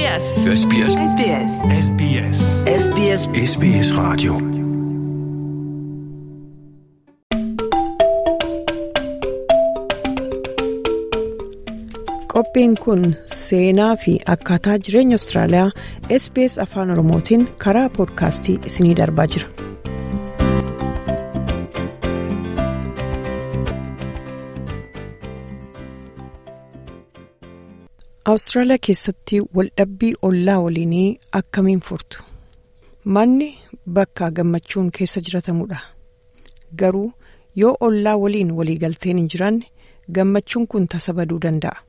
SBS. SBS SBS. SBS SBS SBS Radio Qophiin kun seenaa fi akkaataa jireenya Austraaliyaa SBS Afaan Oromootiin karaa poodkaastii isiniif darbaa jira. Awustiraaliyaa keessatti waldhabbii ollaa waliinii akkamiin furtu? Manni bakka gammachuun keessa jiratamudha. Garuu yoo ollaa waliin waliigalteen hin jiraanne gammachuun kun tasa baduu danda'a.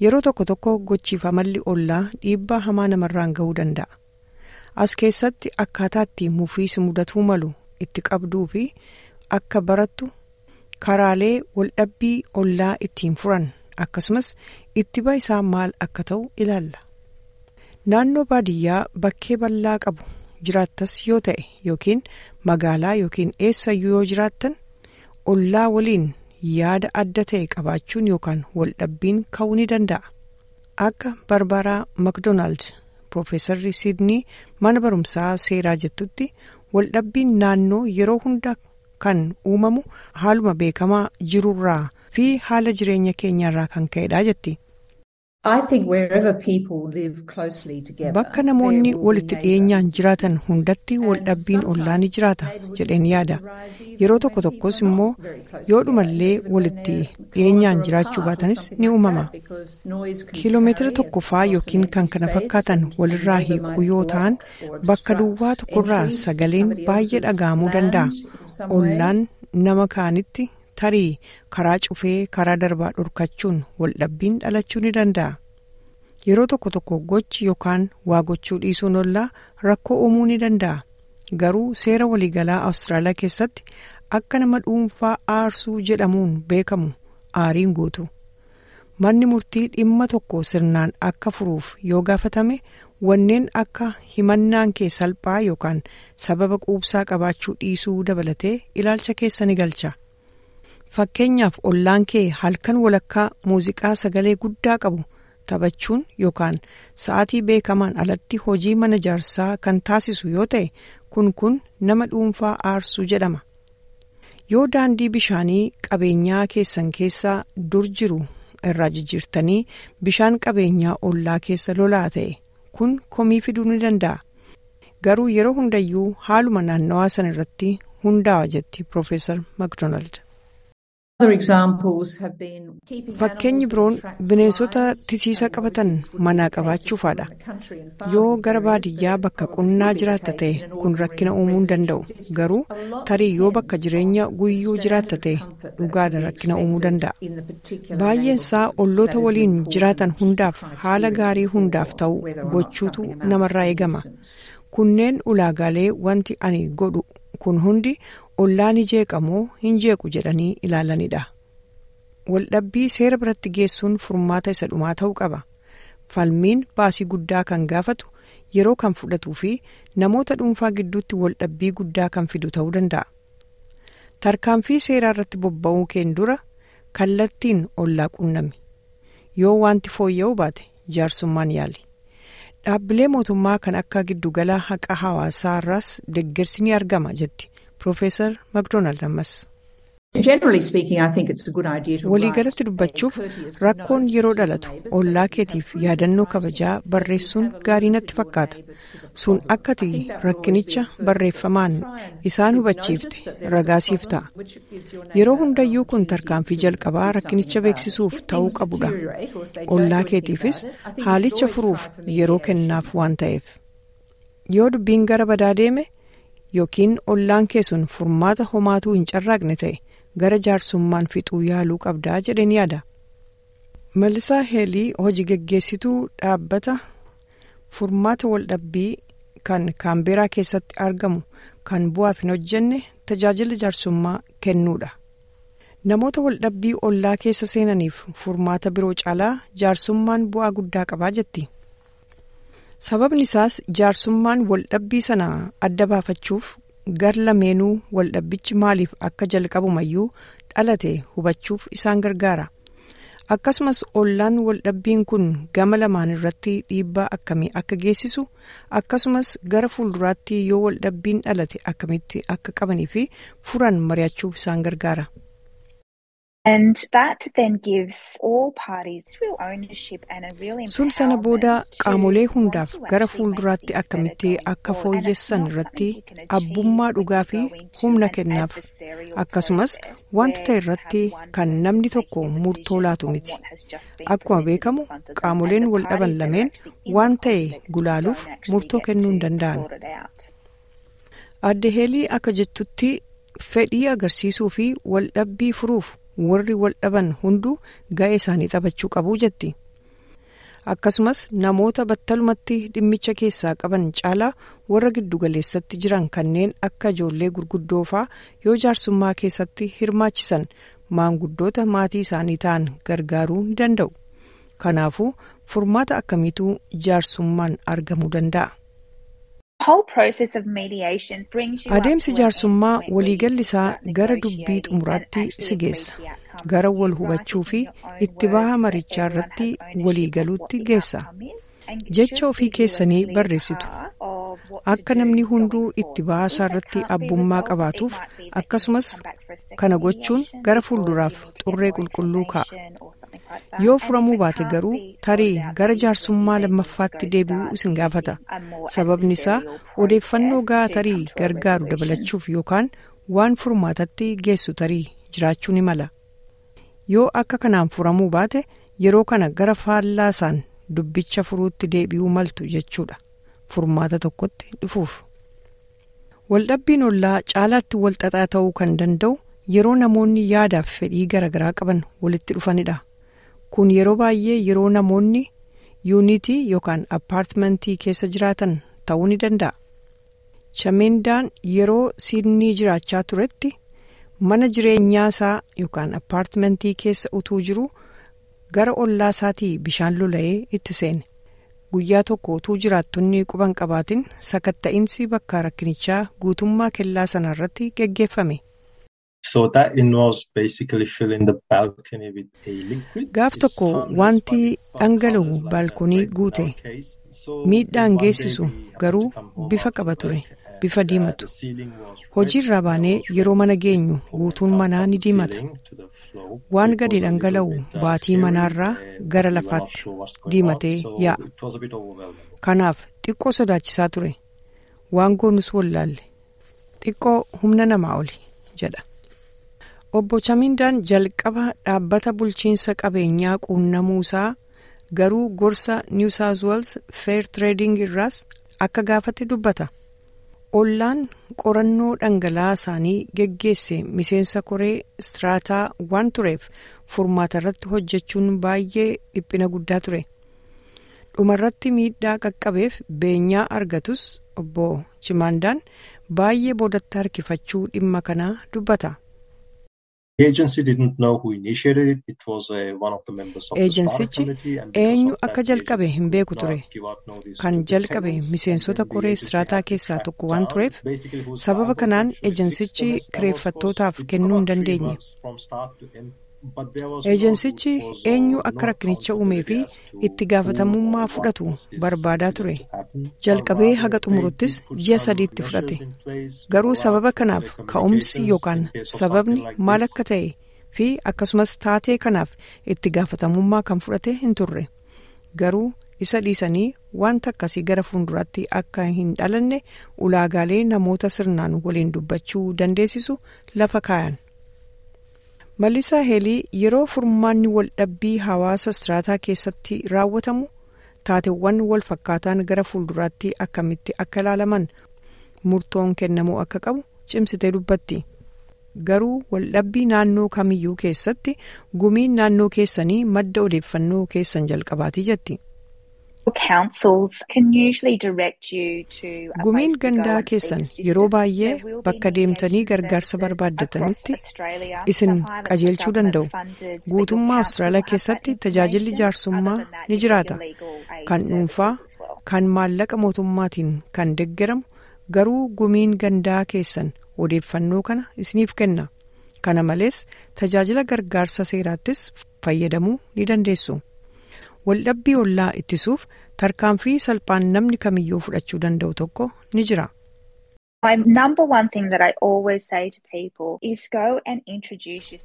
Yeroo tokko tokko gochiif amalli ollaa dhiibbaa hamaa namarraan ga'uu danda'a. As keessatti akkaataa itti mufiisi mudatuu malu itti qabduu fi akka barattu karaalee waldhabbii ollaa ittiin furan akkasumas ittiba isaa maal akka ta'u ilaalla. Naannoo baadiyyaa bakkee bal'aa qabu jiraattas yoo ta'e yookiin magaalaa yookiin eessayyuu yoo jiraattan ollaa waliin yaada adda ta'e qabaachuun yookaan waldhabbiin ka'uu ni danda'a. Akka Barbaraa Makdoonaald Piroofeesarri Siidnii mana barumsaa seeraa jettutti waldhabbiin naannoo yeroo hunda kan uumamu haaluma beekamaa jirurraa fi haala jireenya keenyarraa kan ka'edha jetti. Bakka namoonni walitti dhiyeenyaan jiraatan hundatti waldhabbiin ollaa ni jiraata jedheen yaada. Yeroo tokko tokkos immoo yoodhumallee walitti dhiyeenyaan jiraachuu baatanis ni uumama. Kiiloomeetira tokkoffaa yookiin kan kana fakkaatan walirraa hiikuu yoo ta'an bakka duwwaa tokkorraa sagaleen baay'ee dhaga'amuu danda'a. Ollaan nama kaanitti tarii karaa cufee karaa darbaa dhorkachuun waldhabbiin dhalachuu ni danda'a. Yeroo tokko tokko gochi yookaan waa gochuu dhiisuun ollaa rakkoo uumuu ni danda'a. Garuu seera waliigalaa Awustiraaliyaa keessatti akka nama dhuunfaa aarsuu jedhamuun beekamu aariin guutu. Manni murtii dhimma tokko sirnaan akka furuuf yoo gaafatame wanneen akka himannaan kee salphaa yookaan sababa quubsaa qabaachuu dhiisuu dabalatee ilaalcha keessa ni galcha. Fakkeenyaaf ollaan kee halkan walakkaa muuziqaa sagalee guddaa qabu taphachuun yookaan sa'aatii beekamaan alatti hojii mana jaarsaa kan taasisu yoo ta'e kun kun nama dhuunfaa aarsuu jedhama. Yoo daandii bishaanii qabeenyaa keessan keessaa dur jiru irraa jijjiirtanii bishaan qabeenyaa ollaa keessa lolaa ta'e kun komii fiduu ni danda'a. Garuu yeroo hundayyuu haaluma naannawaa sana irratti hundaa'a jetti Piroofeesar Makdoonaald. Fakkeenyi biroon bineensota tisiisa qabatan manaa qabaachuufaadha. Yoo gara baadiyyaa bakka qonnaa jiraatta ta'e kun rakkina uumuu hin danda'u. Garuu tarii yoo bakka jireenya guyyuu jiraatta ta'e dhugaadha rakkina uumuu danda'a. Baay'een isaa olloota waliin jiraatan hundaaf haala gaarii hundaaf ta'u gochuutu namarraa eegama. Kunneen ulaagaalee wanti ani godhu kun hundi ollaa ni jeeqamoo hin jeequ jedhanii ilaalanidha. Waldhabbii seera biratti geessuun furmaata isa dhumaa ta'uu qaba. Falmiin baasii guddaa kan gaafatu yeroo kan fudhatuu fi namoota dhuunfaa gidduutti waldhabbii guddaa kan fidu ta'uu danda'a. Tarkaanfii seeraa irratti bobba'uu keen dura kallattiin ollaa qunnami. Yoo wanti fooyya'uu baate jaarsummaan yaali. Dhaabbilee mootummaa kan akka giddugala haqa hawaasaa irraas deeggarsi ni argama jetti Piroofeesar Makdoonaald ammas. Waliigalatti dubbachuuf rakkoon yeroo dhalatu ollaa keetiif yaadannoo kabajaa barreessuun gaarii natti fakkaata. Sun akkati rakkinicha barreeffamaan isaan hubachiifte ragaasiif ta'a. Yeroo hundayyuu kun tarkaanfii jalqabaa rakkinicha beeksisuuf ta'uu qabudha. Ollaa keetiifis haalicha furuuf yeroo kennaaf waan ta'eef. Yoo dubbiin gara badaa deeme yookiin ollaan kee sun furmaata homaatuu hin carraaqne ta'e. gara jaarsummaan fixuu yaaluu qabdaa jedheen yaada. Malisaa Heelii hojii geggeessituu dhaabbata furmaata waldhabbii kan kaambeeraa keessatti argamu kan bu'aaf hin hojjenne tajaajila jaarsummaa kennuudha. Namoota waldhabbii ollaa keessa seenaniif furmaata biroo caalaa jaarsummaan bu'aa guddaa qabaa jetti. Sababni isaas jaarsummaan waldhabbii sana adda baafachuuf gar lameenuu waldhabbichi maaliif akka jalqabumayyuu dhalate hubachuuf isaan gargaara. akkasumas ollaan waldhabbiin kun gama lamaan irratti dhiibbaa akkamii akka geessisu akkasumas gara fuulduraatti yoo waldhabbiin dhalate akkamitti akka qabanii fi furan mari'achuuf isaan gargaara. Sun sana booda qaamolee hundaaf gara fuulduraatti akkamitti akka fooyyessan irratti abbummaa dhugaa fi humna kennaaf akkasumas wanta ta'e irratti kan namni tokko murtoo laatu miti akkuma beekamu qaamoleen wal dhaban lameen waan ta'e gulaaluuf murtoo kennuu hin danda'an. adde heelii akka jettutti fedhii agarsiisuu fi waldhabbii furuuf. Warri wal dhaban hunduu ga'ee isaanii taphachuu qabu jetti akkasumas namoota battalumatti dhimmicha keessaa qaban caalaa warra giddugaleessatti jiran kanneen akka ijoollee gurguddoofaa yoo jaarsummaa keessatti hirmaachisan maanguddoota maatii isaanii ta'an gargaaruu ni danda'u kanaafuu furmaata akkamiitu jaarsummaan argamuu danda'a. Adeemsi jaarsummaa waliigalli isaa gara dubbii xumuraatti si geessa gara wal hubachuu fi itti baha marichaa irratti waliigaluutti geessa jecha ofii keessanii barreessitu akka namni hunduu itti bahasaa irratti abbummaa qabaatuuf akkasumas kana gochuun gara fuulduraaf xurree qulqulluu kaa'a. Yoo furamuu baate garuu tarii gara jaarsummaa lammaffaatti deebi'uu isin gaafata sababni isaa odeeffannoo gahaa tarii gargaaru dabalachuuf yookaan waan furmaatatti geessu tarii jiraachuu ni mala yoo akka kanaan furamuu baate yeroo kana gara faallaasaan dubbicha furuutti deebi'uu maltu jechuudha furmaata tokkotti dhufuuf. waldhabbiin ollaa caalaatti walxaxaa ta'uu kan danda'u yeroo namoonni yaadaaf fedhii garaagaraa qaban walitti dhufanidha. Kun yeroo baay'ee yeroo namoonni yuunitii yookaan appaartimentii keessa jiraatan ta'uu ni danda'a. Chamendaan yeroo Siidnii jiraachaa turetti mana jireenyaa isaa yookaan appaartimentii keessa utuu jiru gara ollaa isaatii bishaan lola'ee itti seene. Guyyaa tokko utuu jiraattonni quban qabaatin sakatta'insi bakka rakkinichaa guutummaa kellaa sanarratti geggeeffame. Gaaf tokko wanti dhangala'u baalkoonii guute miidhaan geessisu garuu bifa qaba ture bifa diimatu hojiirraa baanee yeroo mana geenyu guutuun manaa ni diimata waan gadi dhangala'u baatii manaarraa gara lafaatti diimatee yaa'a kanaaf xiqqoo sodaachisaa ture waan goonus wallaalle xiqqoo humna namaa oli jedha. Obbo Chamindaan jalqaba dhaabbata bulchiinsa qabeenyaa quunnamuu isaa garuu gorsa New South Wales Fair Trading irraas akka gaafate dubbata. Ollaan qorannoo dhangala'aa isaanii geggeesse miseensa koree straataa waan tureef furmaata irratti hojjechuun baay'ee dhiphina guddaa ture. Dhumarratti miidhaa qaqqabeef beenyaa argatus obbo Chimandaan baay'ee boodatti harkifachuu dhimma kanaa dubbata. Eejensichi eenyu akka jalqabe hin beeku ture kan jalqabe miseensota koree straataa keessaa tokko waan tureef sababa kanaan eejensichi kireeffattootaaf kennuu hin dandeenye eejensichi eenyu akka rakkinicha uumee fi itti gaafatamummaa fudhatu barbaadaa ture jalqabee haga xumuruttis ji'a sadiitti fudhate garuu sababa kanaaf ka'umsi yookaan sababni maal akka ta'e fi akkasumas taatee kanaaf itti gaafatamummaa kan fudhate hin turre garuu isa dhiisanii wanta akkasii gara fuulduraatti akka hin dhalanne ulaagaalee namoota sirnaan waliin dubbachuu dandeessisu lafa kaayan. Mallisaa Heelii yeroo furmaanni waldhabbii hawaasa straataa keessatti raawwatamu taateewwan wal fakkaataan gara fuulduraatti akkamitti akka ilaalaman murtoon kennamuu akka qabu cimsitee dubbatti. Garuu waldhabbii naannoo kamiyyuu keessatti gumiin naannoo keessanii madda odeeffannoo keessan jalqabaatii jetti. Gumiin gandaa keessan yeroo baay'ee bakka deemtanii gargaarsa barbaaddatanitti isin qajeelchuu danda'u. Guutummaa Awustiraaliyaa keessatti tajaajilli jaarsummaa ni jiraata. Kan dhuunfaa, kan maallaqa mootummaatiin kan deeggaramu garuu gumiin gandaa keessan odeeffannoo kana isiniif kenna. Kana malees tajaajila gargaarsa seeraattis fayyadamuu ni dandeessu. Waldhabbii ollaa ittisuuf tarkaanfii salphaan namni kamiyyuu fudhachuu danda'u tokko ni jira.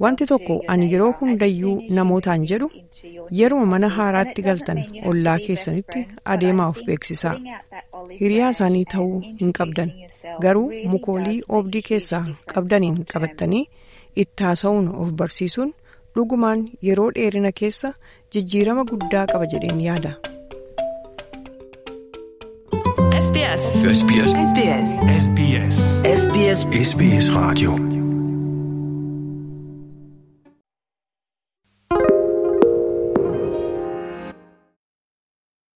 Wanti tokko ani yeroo hundayyuu namootaan jedhu yeroo mana haaraatti galtan ollaa keessanitti adeemaa of beeksisaa. Hiriyaa isaanii ta'uu hin qabdan garuu mukoolii oobdii keessaa qabdaniin qabattanii itti haasa'uun of barsiisuun dhugumaan yeroo dheerina keessa jijjiirama guddaa qaba jedheen yaada. SBS. SBS. SBS. SBS. SBS Radio.